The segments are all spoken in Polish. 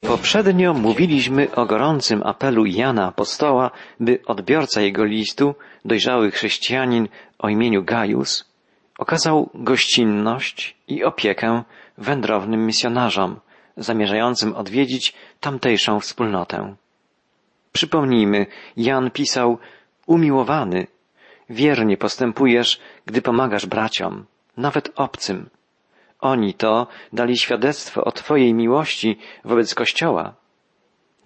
Poprzednio mówiliśmy o gorącym apelu Jana Apostoła, by odbiorca jego listu, dojrzały chrześcijanin o imieniu Gaius, okazał gościnność i opiekę wędrownym misjonarzom zamierzającym odwiedzić tamtejszą wspólnotę. Przypomnijmy, Jan pisał, umiłowany, wiernie postępujesz, gdy pomagasz braciom, nawet obcym. Oni to dali świadectwo o Twojej miłości wobec Kościoła.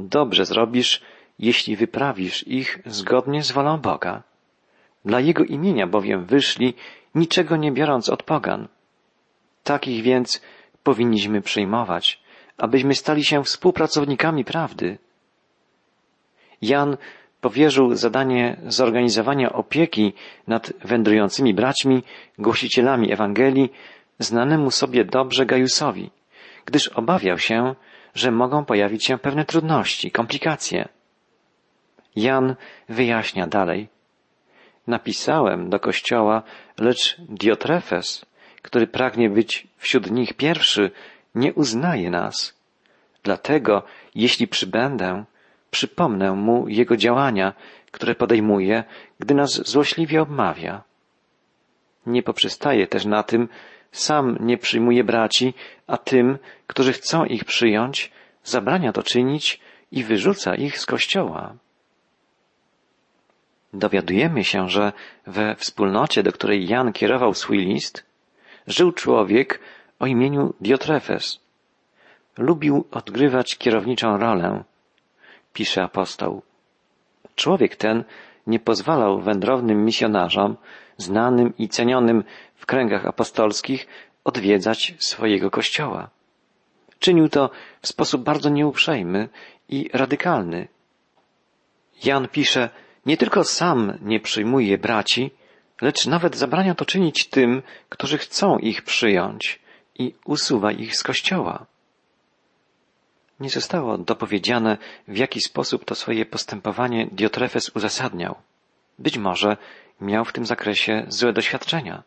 Dobrze zrobisz, jeśli wyprawisz ich zgodnie z wolą Boga. Dla Jego imienia bowiem wyszli, niczego nie biorąc od pogan. Takich więc powinniśmy przyjmować, abyśmy stali się współpracownikami prawdy. Jan powierzył zadanie zorganizowania opieki nad wędrującymi braćmi, głosicielami Ewangelii, znanemu sobie dobrze Gajusowi, gdyż obawiał się, że mogą pojawić się pewne trudności, komplikacje. Jan wyjaśnia dalej. Napisałem do kościoła, lecz Diotrefes, który pragnie być wśród nich pierwszy, nie uznaje nas. Dlatego, jeśli przybędę, przypomnę mu jego działania, które podejmuje, gdy nas złośliwie obmawia. Nie poprzestaje też na tym, sam nie przyjmuje braci, a tym, którzy chcą ich przyjąć, zabrania to czynić i wyrzuca ich z kościoła. Dowiadujemy się, że we wspólnocie, do której Jan kierował swój list, żył człowiek o imieniu Diotrefes. Lubił odgrywać kierowniczą rolę, pisze apostoł. Człowiek ten nie pozwalał wędrownym misjonarzom, znanym i cenionym w kręgach apostolskich, odwiedzać swojego kościoła. Czynił to w sposób bardzo nieuprzejmy i radykalny. Jan pisze, nie tylko sam nie przyjmuje braci, lecz nawet zabrania to czynić tym, którzy chcą ich przyjąć i usuwa ich z kościoła. Nie zostało dopowiedziane, w jaki sposób to swoje postępowanie Diotrefes uzasadniał. Być może miał w tym zakresie złe doświadczenia.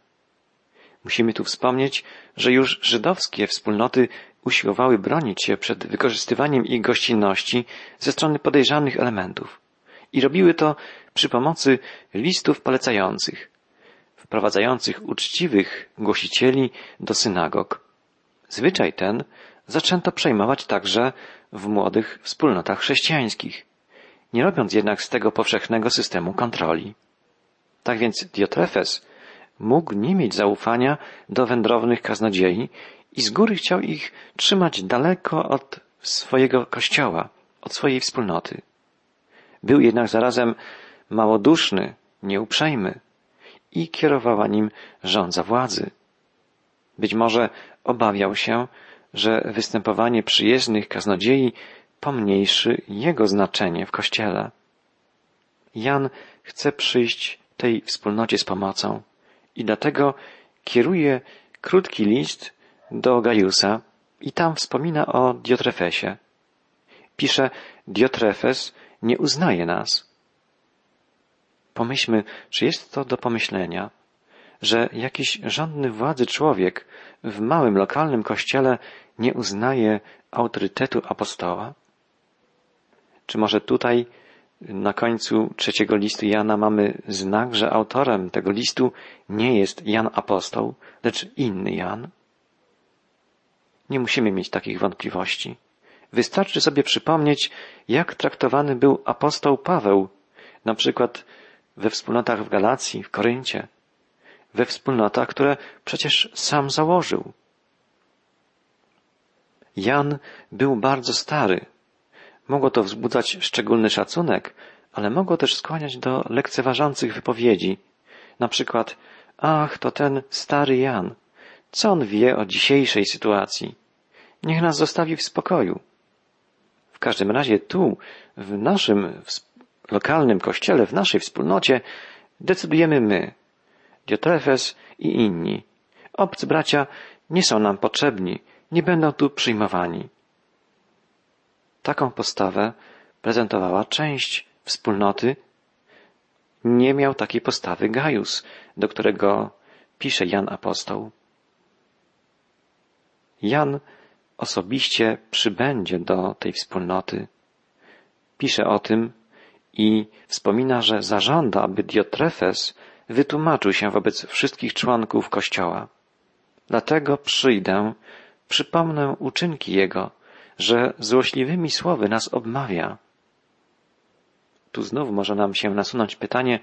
Musimy tu wspomnieć, że już żydowskie wspólnoty usiłowały bronić się przed wykorzystywaniem ich gościnności ze strony podejrzanych elementów. I robiły to przy pomocy listów polecających, wprowadzających uczciwych głosicieli do synagog. Zwyczaj ten zaczęto przejmować także w młodych wspólnotach chrześcijańskich, nie robiąc jednak z tego powszechnego systemu kontroli. Tak więc Diotrefes mógł nie mieć zaufania do wędrownych kaznodziei i z góry chciał ich trzymać daleko od swojego kościoła, od swojej wspólnoty. Był jednak zarazem małoduszny, nieuprzejmy i kierowała nim rządza władzy. Być może obawiał się, że występowanie przyjezdnych kaznodziei pomniejszy jego znaczenie w Kościele. Jan chce przyjść tej wspólnocie z pomocą i dlatego kieruje krótki list do Gajusa i tam wspomina o Diotrefesie. Pisze, Diotrefes nie uznaje nas. Pomyślmy, czy jest to do pomyślenia, że jakiś rządny władzy człowiek w małym lokalnym kościele nie uznaje autorytetu apostoła? Czy może tutaj na końcu trzeciego listu Jana mamy znak, że autorem tego listu nie jest Jan apostoł, lecz inny Jan? Nie musimy mieć takich wątpliwości. Wystarczy sobie przypomnieć, jak traktowany był apostoł Paweł, na przykład we wspólnotach w Galacji, w Koryncie, we wspólnotach, które przecież sam założył. Jan był bardzo stary. Mogło to wzbudzać szczególny szacunek, ale mogło też skłaniać do lekceważących wypowiedzi. Na przykład, ach, to ten stary Jan. Co on wie o dzisiejszej sytuacji? Niech nas zostawi w spokoju. W każdym razie tu, w naszym lokalnym kościele, w naszej wspólnocie, decydujemy my, Diotrefes i inni. Obcy bracia nie są nam potrzebni, nie będą tu przyjmowani. Taką postawę prezentowała część wspólnoty. Nie miał takiej postawy Gajus, do którego pisze Jan Apostoł. Jan osobiście przybędzie do tej wspólnoty. Pisze o tym i wspomina, że zażąda, aby Diotrefes wytłumaczył się wobec wszystkich członków Kościoła. Dlatego przyjdę, przypomnę uczynki Jego, że złośliwymi słowy nas obmawia. Tu znów może nam się nasunąć pytanie,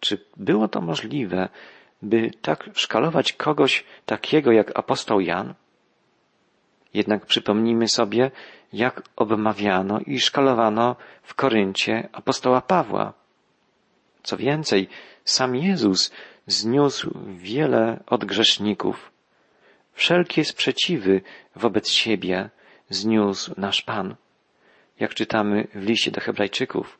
czy było to możliwe, by tak szkalować kogoś takiego jak apostoł Jan? Jednak przypomnijmy sobie, jak obmawiano i szkalowano w Koryncie apostoła Pawła. Co więcej, sam Jezus zniósł wiele od grzeszników. Wszelkie sprzeciwy wobec siebie zniósł nasz Pan, jak czytamy w liście do Hebrajczyków.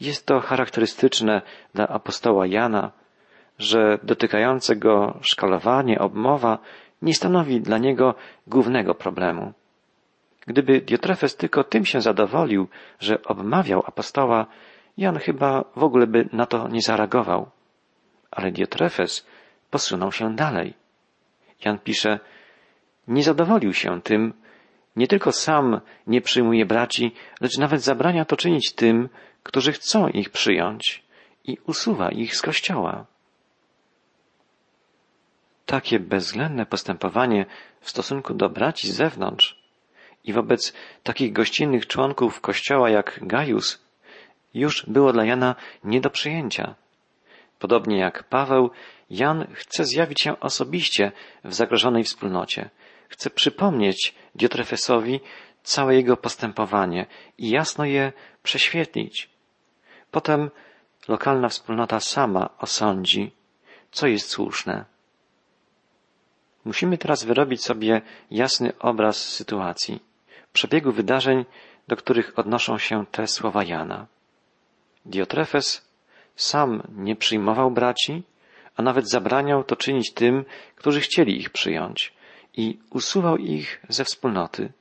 Jest to charakterystyczne dla apostoła Jana, że dotykające go szkalowanie, obmowa nie stanowi dla niego głównego problemu. Gdyby Diotrefes tylko tym się zadowolił, że obmawiał apostoła, Jan chyba w ogóle by na to nie zareagował. Ale Diotrefes posunął się dalej. Jan pisze, nie zadowolił się tym, nie tylko sam nie przyjmuje braci, lecz nawet zabrania to czynić tym, którzy chcą ich przyjąć i usuwa ich z kościoła. Takie bezwzględne postępowanie w stosunku do braci z zewnątrz i wobec takich gościnnych członków kościoła jak Gajus już było dla Jana nie do przyjęcia. Podobnie jak Paweł, Jan chce zjawić się osobiście w zagrożonej wspólnocie. Chce przypomnieć Diotrefesowi całe jego postępowanie i jasno je prześwietlić. Potem lokalna wspólnota sama osądzi, co jest słuszne. Musimy teraz wyrobić sobie jasny obraz sytuacji, przebiegu wydarzeń, do których odnoszą się te słowa Jana. Diotrefes sam nie przyjmował braci, a nawet zabraniał to czynić tym, którzy chcieli ich przyjąć i usuwał ich ze wspólnoty.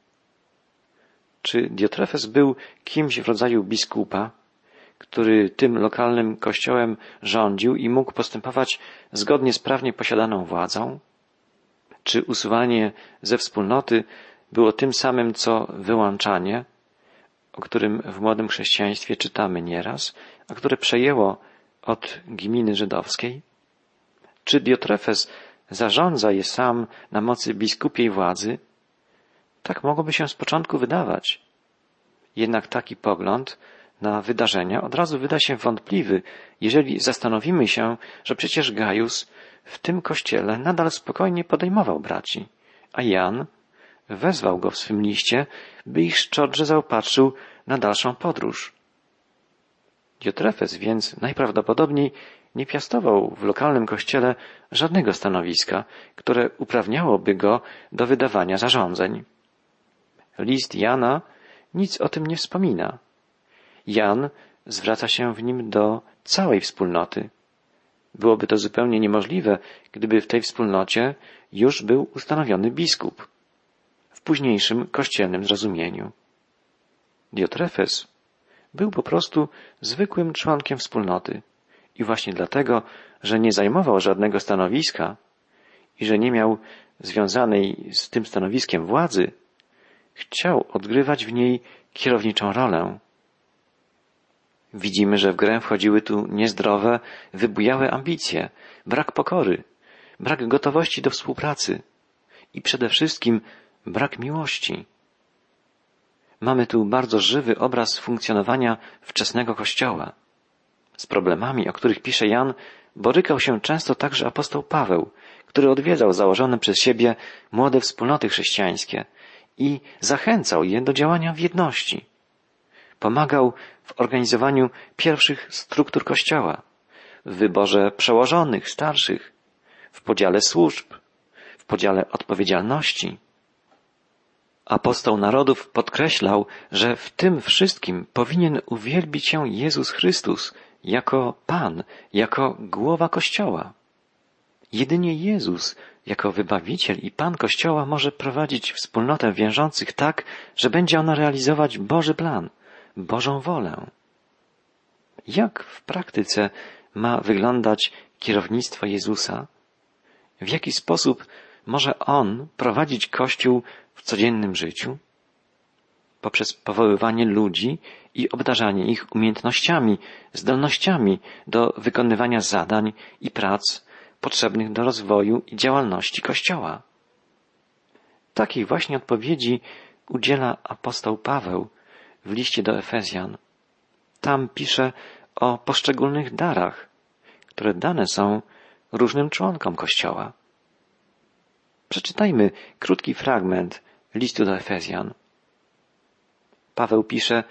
Czy Diotrefes był kimś w rodzaju biskupa, który tym lokalnym kościołem rządził i mógł postępować zgodnie z prawnie posiadaną władzą? Czy usuwanie ze wspólnoty było tym samym co wyłączanie, o którym w młodym chrześcijaństwie czytamy nieraz, a które przejęło od gminy żydowskiej? Czy Diotrefes zarządza je sam na mocy biskupiej władzy? Tak mogłoby się z początku wydawać. Jednak taki pogląd na wydarzenia od razu wyda się wątpliwy, jeżeli zastanowimy się, że przecież Gajus w tym kościele nadal spokojnie podejmował braci, a Jan wezwał go w swym liście, by ich szczodrze zaopatrzył na dalszą podróż. Diotrefes więc najprawdopodobniej nie piastował w lokalnym kościele żadnego stanowiska, które uprawniałoby go do wydawania zarządzeń. List Jana nic o tym nie wspomina. Jan zwraca się w nim do całej wspólnoty. Byłoby to zupełnie niemożliwe, gdyby w tej wspólnocie już był ustanowiony biskup w późniejszym kościelnym zrozumieniu. Diotrefes był po prostu zwykłym członkiem wspólnoty i właśnie dlatego, że nie zajmował żadnego stanowiska i że nie miał związanej z tym stanowiskiem władzy, chciał odgrywać w niej kierowniczą rolę. Widzimy, że w grę wchodziły tu niezdrowe, wybujałe ambicje, brak pokory, brak gotowości do współpracy i przede wszystkim brak miłości. Mamy tu bardzo żywy obraz funkcjonowania wczesnego Kościoła. Z problemami, o których pisze Jan, borykał się często także apostoł Paweł, który odwiedzał założone przez siebie młode wspólnoty chrześcijańskie i zachęcał je do działania w jedności. Pomagał w organizowaniu pierwszych struktur Kościoła, w wyborze przełożonych, starszych, w podziale służb, w podziale odpowiedzialności. Apostoł narodów podkreślał, że w tym wszystkim powinien uwielbić się Jezus Chrystus jako Pan, jako głowa Kościoła. Jedynie Jezus, jako wybawiciel i Pan Kościoła, może prowadzić wspólnotę wiążących tak, że będzie ona realizować Boży plan, Bożą wolę. Jak w praktyce ma wyglądać kierownictwo Jezusa? W jaki sposób może On prowadzić Kościół w codziennym życiu? Poprzez powoływanie ludzi i obdarzanie ich umiejętnościami, zdolnościami do wykonywania zadań i prac potrzebnych do rozwoju i działalności Kościoła. Takiej właśnie odpowiedzi udziela apostoł Paweł w liście do Efezjan. Tam pisze o poszczególnych darach, które dane są różnym członkom Kościoła. Przeczytajmy krótki fragment listu do Efezjan. Paweł pisze,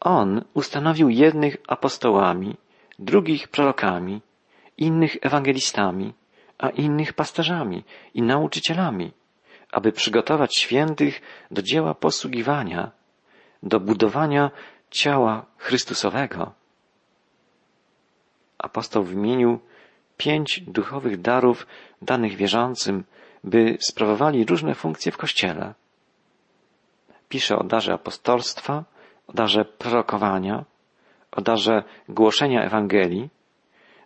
On ustanowił jednych apostołami, drugich prorokami, innych ewangelistami, a innych pasterzami i nauczycielami, aby przygotować świętych do dzieła posługiwania, do budowania ciała Chrystusowego. Apostoł wymienił pięć duchowych darów danych wierzącym, by sprawowali różne funkcje w Kościele. Pisze o darze apostolstwa, o darze prorokowania, o darze głoszenia Ewangelii,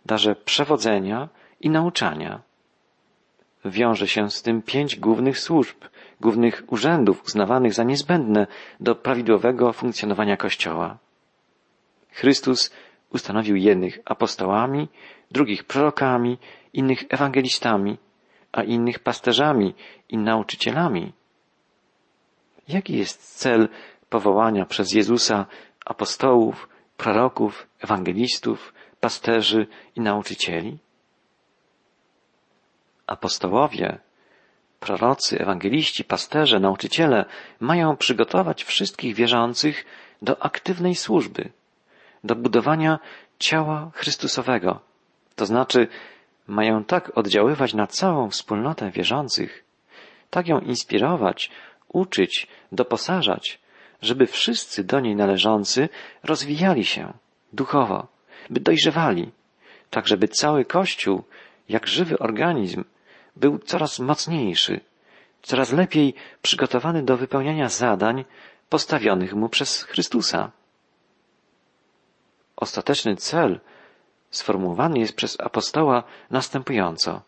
darze przewodzenia i nauczania. Wiąże się z tym pięć głównych służb, głównych urzędów uznawanych za niezbędne do prawidłowego funkcjonowania Kościoła. Chrystus ustanowił jednych apostołami, drugich prorokami, innych ewangelistami, a innych pasterzami i nauczycielami. Jaki jest cel powołania przez Jezusa apostołów, proroków, ewangelistów, pasterzy i nauczycieli? Apostołowie, prorocy, ewangeliści, pasterze, nauczyciele mają przygotować wszystkich wierzących do aktywnej służby, do budowania ciała Chrystusowego, to znaczy mają tak oddziaływać na całą wspólnotę wierzących, tak ją inspirować, uczyć, doposażać, żeby wszyscy do niej należący rozwijali się duchowo, by dojrzewali, tak żeby cały Kościół, jak żywy organizm, był coraz mocniejszy, coraz lepiej przygotowany do wypełniania zadań postawionych mu przez Chrystusa. Ostateczny cel sformułowany jest przez apostoła następująco.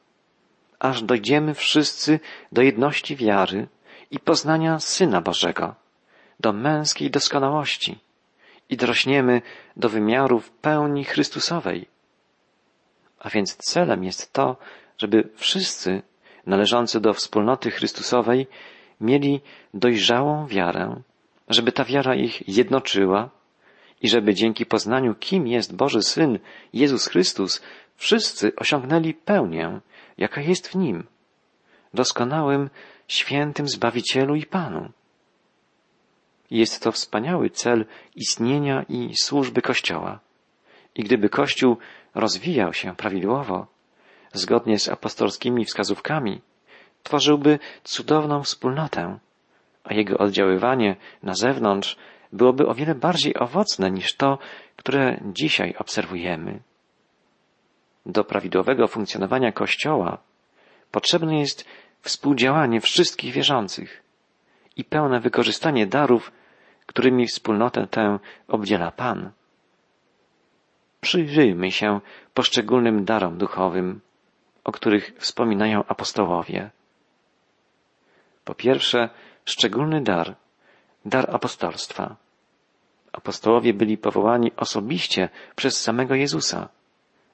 Aż dojdziemy wszyscy do jedności wiary i poznania Syna Bożego, do męskiej doskonałości i dorośniemy do wymiarów pełni Chrystusowej. A więc celem jest to, żeby wszyscy należący do wspólnoty Chrystusowej mieli dojrzałą wiarę, żeby ta wiara ich jednoczyła i żeby dzięki poznaniu, kim jest Boży Syn, Jezus Chrystus, wszyscy osiągnęli pełnię, jaka jest w Nim, doskonałym, świętym Zbawicielu i Panu. Jest to wspaniały cel istnienia i służby Kościoła. I gdyby Kościół rozwijał się prawidłowo, zgodnie z apostolskimi wskazówkami, tworzyłby cudowną wspólnotę, a jego oddziaływanie na zewnątrz byłoby o wiele bardziej owocne niż to, które dzisiaj obserwujemy. Do prawidłowego funkcjonowania Kościoła potrzebne jest współdziałanie wszystkich wierzących i pełne wykorzystanie darów, którymi wspólnotę tę obdziela Pan. Przyjrzyjmy się poszczególnym darom duchowym, o których wspominają apostołowie. Po pierwsze, szczególny dar, dar apostolstwa. Apostołowie byli powołani osobiście przez samego Jezusa.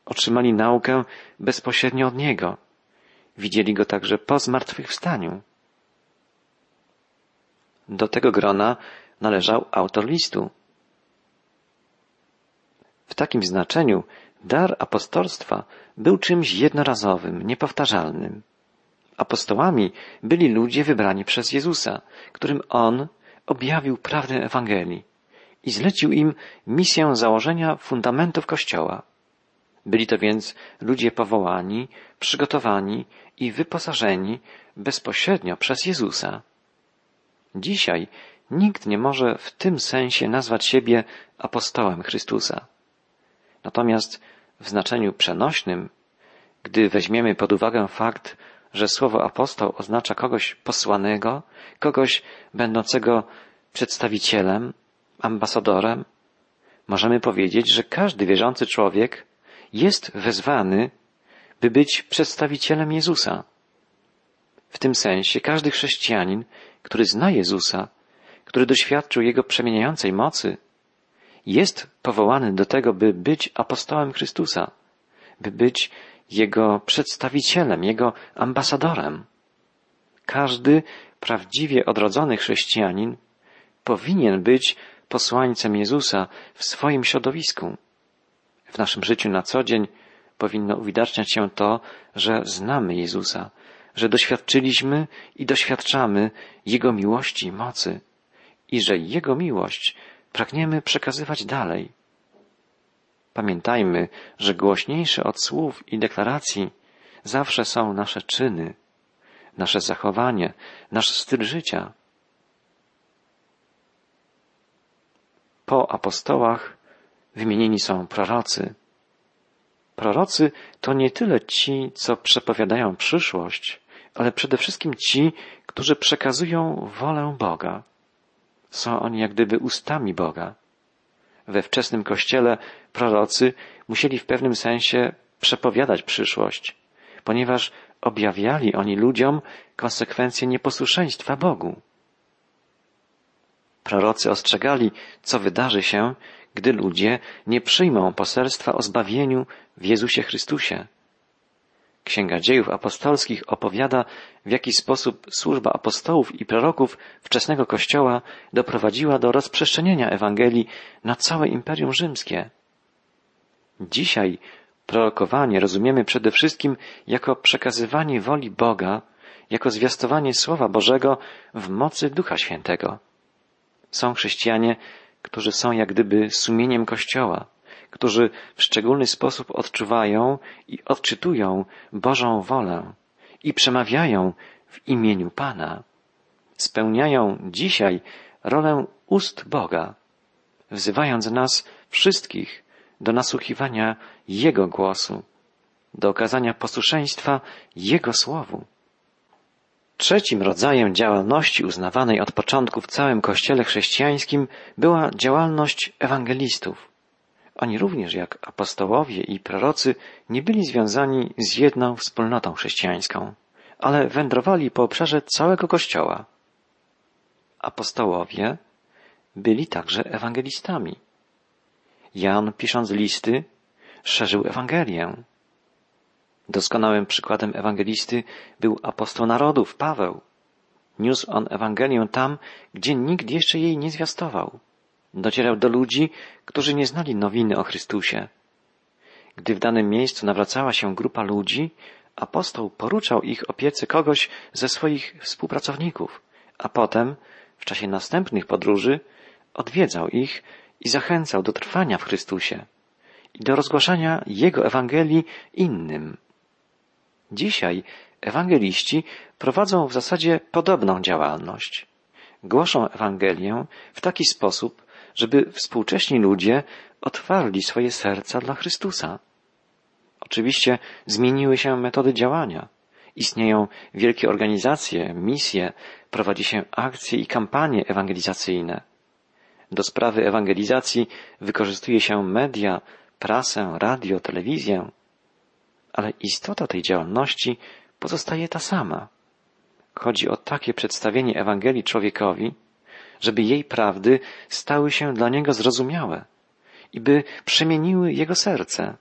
Otrzymali naukę bezpośrednio od Niego. Widzieli Go także po zmartwychwstaniu. Do tego grona należał autor listu. W takim znaczeniu dar apostolstwa był czymś jednorazowym, niepowtarzalnym. Apostołami byli ludzie wybrani przez Jezusa, którym On objawił prawdę Ewangelii i zlecił im misję założenia fundamentów Kościoła. Byli to więc ludzie powołani, przygotowani i wyposażeni bezpośrednio przez Jezusa. Dzisiaj nikt nie może w tym sensie nazwać siebie apostołem Chrystusa. Natomiast w znaczeniu przenośnym, gdy weźmiemy pod uwagę fakt, że słowo apostoł oznacza kogoś posłanego, kogoś będącego przedstawicielem, ambasadorem, możemy powiedzieć, że każdy wierzący człowiek jest wezwany, by być przedstawicielem Jezusa. W tym sensie każdy chrześcijanin, który zna Jezusa, który doświadczył Jego przemieniającej mocy, jest powołany do tego, by być apostołem Chrystusa, by być Jego przedstawicielem, Jego ambasadorem. Każdy prawdziwie odrodzony chrześcijanin powinien być posłańcem Jezusa w swoim środowisku. W naszym życiu na co dzień powinno uwidaczniać się to, że znamy Jezusa, że doświadczyliśmy i doświadczamy Jego miłości i mocy i że Jego miłość pragniemy przekazywać dalej. Pamiętajmy, że głośniejsze od słów i deklaracji zawsze są nasze czyny, nasze zachowanie, nasz styl życia. Po apostołach wymienieni są prorocy. Prorocy to nie tyle ci, co przepowiadają przyszłość, ale przede wszystkim ci, którzy przekazują wolę Boga. Są oni jak gdyby ustami Boga. We wczesnym kościele prorocy musieli w pewnym sensie przepowiadać przyszłość, ponieważ objawiali oni ludziom konsekwencje nieposłuszeństwa Bogu. Prorocy ostrzegali, co wydarzy się, gdy ludzie nie przyjmą poselstwa o zbawieniu w Jezusie Chrystusie. Księga Dziejów Apostolskich opowiada, w jaki sposób służba apostołów i proroków wczesnego Kościoła doprowadziła do rozprzestrzenienia Ewangelii na całe Imperium Rzymskie. Dzisiaj prorokowanie rozumiemy przede wszystkim jako przekazywanie woli Boga, jako zwiastowanie Słowa Bożego w mocy Ducha Świętego. Są chrześcijanie, którzy są jak gdyby sumieniem Kościoła, którzy w szczególny sposób odczuwają i odczytują Bożą wolę i przemawiają w imieniu Pana. Spełniają dzisiaj rolę ust Boga, wzywając nas wszystkich do nasłuchiwania Jego głosu, do okazania posłuszeństwa Jego słowu. Trzecim rodzajem działalności uznawanej od początku w całym Kościele chrześcijańskim była działalność ewangelistów. Oni również, jak apostołowie i prorocy, nie byli związani z jedną wspólnotą chrześcijańską, ale wędrowali po obszarze całego Kościoła. Apostołowie byli także ewangelistami. Jan, pisząc listy, szerzył Ewangelię. Doskonałym przykładem ewangelisty był apostoł narodów, Paweł. Niósł on Ewangelię tam, gdzie nikt jeszcze jej nie zwiastował. Docierał do ludzi, którzy nie znali nowiny o Chrystusie. Gdy w danym miejscu nawracała się grupa ludzi, apostoł poruczał ich opiece kogoś ze swoich współpracowników, a potem, w czasie następnych podróży, odwiedzał ich i zachęcał do trwania w Chrystusie i do rozgłaszania Jego Ewangelii innym. Dzisiaj ewangeliści prowadzą w zasadzie podobną działalność. Głoszą Ewangelię w taki sposób, żeby współcześni ludzie otwarli swoje serca dla Chrystusa. Oczywiście zmieniły się metody działania. Istnieją wielkie organizacje, misje, prowadzi się akcje i kampanie ewangelizacyjne. Do sprawy ewangelizacji wykorzystuje się media, prasę, radio, telewizję, ale istota tej działalności pozostaje ta sama. Chodzi o takie przedstawienie Ewangelii człowiekowi, żeby jej prawdy stały się dla niego zrozumiałe i by przemieniły jego serce.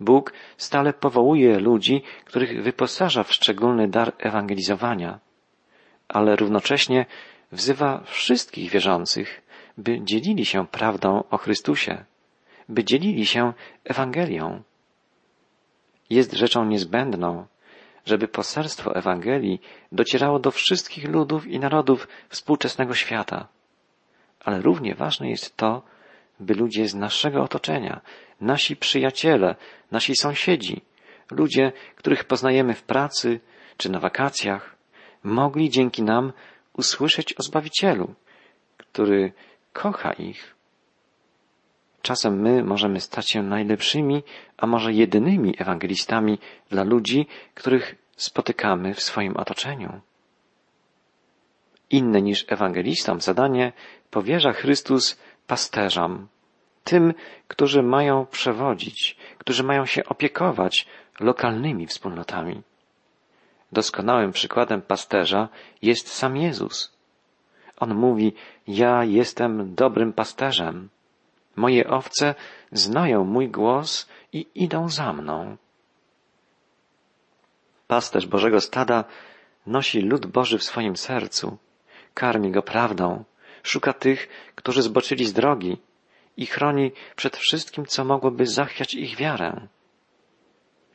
Bóg stale powołuje ludzi, których wyposaża w szczególny dar ewangelizowania, ale równocześnie wzywa wszystkich wierzących, by dzielili się prawdą o Chrystusie, by dzielili się Ewangelią. Jest rzeczą niezbędną, żeby poselstwo Ewangelii docierało do wszystkich ludów i narodów współczesnego świata. Ale równie ważne jest to, by ludzie z naszego otoczenia, nasi przyjaciele, nasi sąsiedzi, ludzie, których poznajemy w pracy czy na wakacjach, mogli dzięki nam usłyszeć o Zbawicielu, który kocha ich. Czasem my możemy stać się najlepszymi, a może jedynymi ewangelistami dla ludzi, których spotykamy w swoim otoczeniu. Inne niż ewangelistom zadanie powierza Chrystus pasterzom, tym, którzy mają przewodzić, którzy mają się opiekować lokalnymi wspólnotami. doskonałym przykładem pasterza jest sam Jezus. On mówi, ja jestem dobrym pasterzem. Moje owce znają mój głos i idą za mną. Pasterz Bożego stada nosi lud Boży w swoim sercu, karmi go prawdą, szuka tych, którzy zboczyli z drogi i chroni przed wszystkim, co mogłoby zachwiać ich wiarę.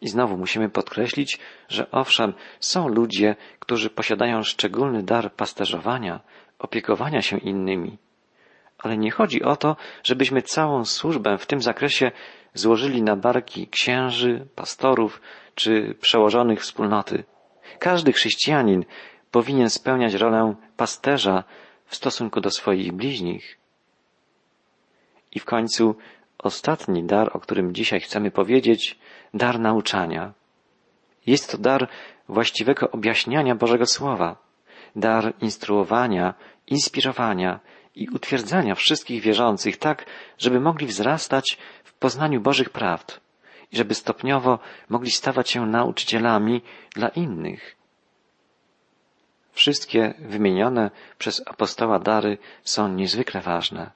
I znowu musimy podkreślić, że owszem, są ludzie, którzy posiadają szczególny dar pasterzowania, opiekowania się innymi. Ale nie chodzi o to, żebyśmy całą służbę w tym zakresie złożyli na barki księży, pastorów czy przełożonych wspólnoty. Każdy chrześcijanin powinien spełniać rolę pasterza w stosunku do swoich bliźnich. I w końcu ostatni dar, o którym dzisiaj chcemy powiedzieć, dar nauczania. Jest to dar właściwego objaśniania Bożego Słowa, dar instruowania, inspirowania i utwierdzania wszystkich wierzących tak, żeby mogli wzrastać w poznaniu Bożych prawd i żeby stopniowo mogli stawać się nauczycielami dla innych. Wszystkie wymienione przez apostoła dary są niezwykle ważne.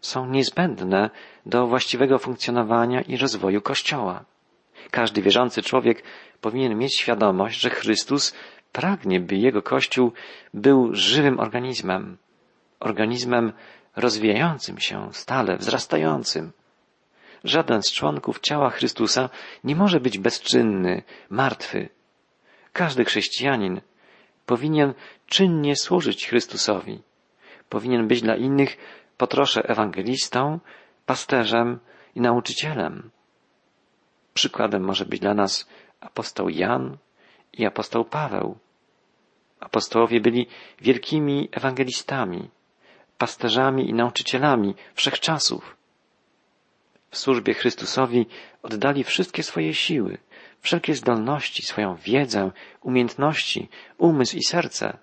Są niezbędne do właściwego funkcjonowania i rozwoju Kościoła. Każdy wierzący człowiek powinien mieć świadomość, że Chrystus pragnie, by jego Kościół był żywym organizmem, organizmem rozwijającym się, stale wzrastającym. Żaden z członków ciała Chrystusa nie może być bezczynny, martwy. Każdy chrześcijanin powinien czynnie służyć Chrystusowi. Powinien być dla innych po trosze ewangelistą, pasterzem i nauczycielem. Przykładem może być dla nas apostoł Jan i apostoł Paweł. Apostołowie byli wielkimi ewangelistami, pasterzami i nauczycielami wszechczasów. W służbie Chrystusowi oddali wszystkie swoje siły, wszelkie zdolności, swoją wiedzę, umiejętności, umysł i serce.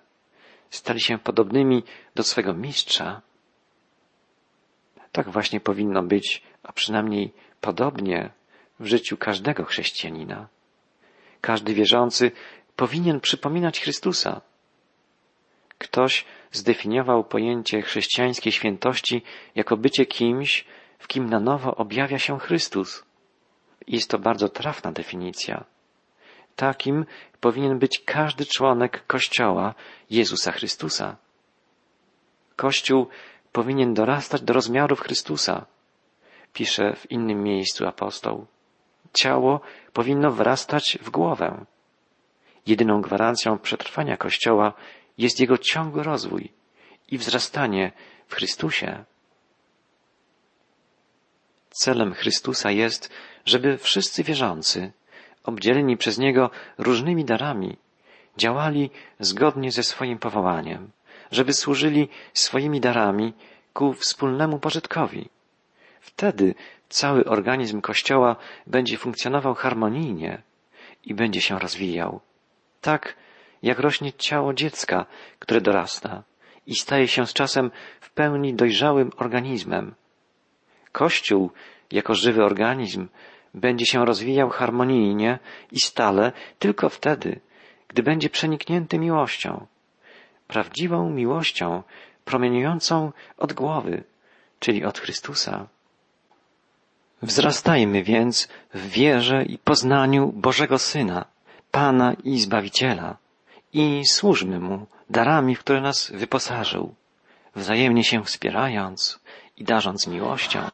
Stali się podobnymi do swego mistrza. Tak właśnie powinno być, a przynajmniej podobnie w życiu każdego chrześcijanina. Każdy wierzący powinien przypominać Chrystusa. Ktoś zdefiniował pojęcie chrześcijańskiej świętości jako bycie kimś, w kim na nowo objawia się Chrystus. Jest to bardzo trafna definicja. Takim powinien być każdy członek Kościoła Jezusa Chrystusa. Kościół powinien dorastać do rozmiarów Chrystusa, pisze w innym miejscu apostoł. Ciało powinno wrastać w głowę. Jedyną gwarancją przetrwania Kościoła jest jego ciągły rozwój i wzrastanie w Chrystusie. Celem Chrystusa jest, żeby wszyscy wierzący, obdzieleni przez Niego różnymi darami, działali zgodnie ze swoim powołaniem, żeby służyli swoimi darami ku wspólnemu pożytkowi. Wtedy cały organizm Kościoła będzie funkcjonował harmonijnie i będzie się rozwijał. Tak jak rośnie ciało dziecka, które dorasta i staje się z czasem w pełni dojrzałym organizmem. Kościół, jako żywy organizm, będzie się rozwijał harmonijnie i stale tylko wtedy, gdy będzie przeniknięty miłością. Prawdziwą miłością promieniującą od głowy, czyli od Chrystusa. Wzrastajmy więc w wierze i poznaniu Bożego Syna, Pana i Zbawiciela i służmy Mu darami, w które nas wyposażył, wzajemnie się wspierając i darząc miłością.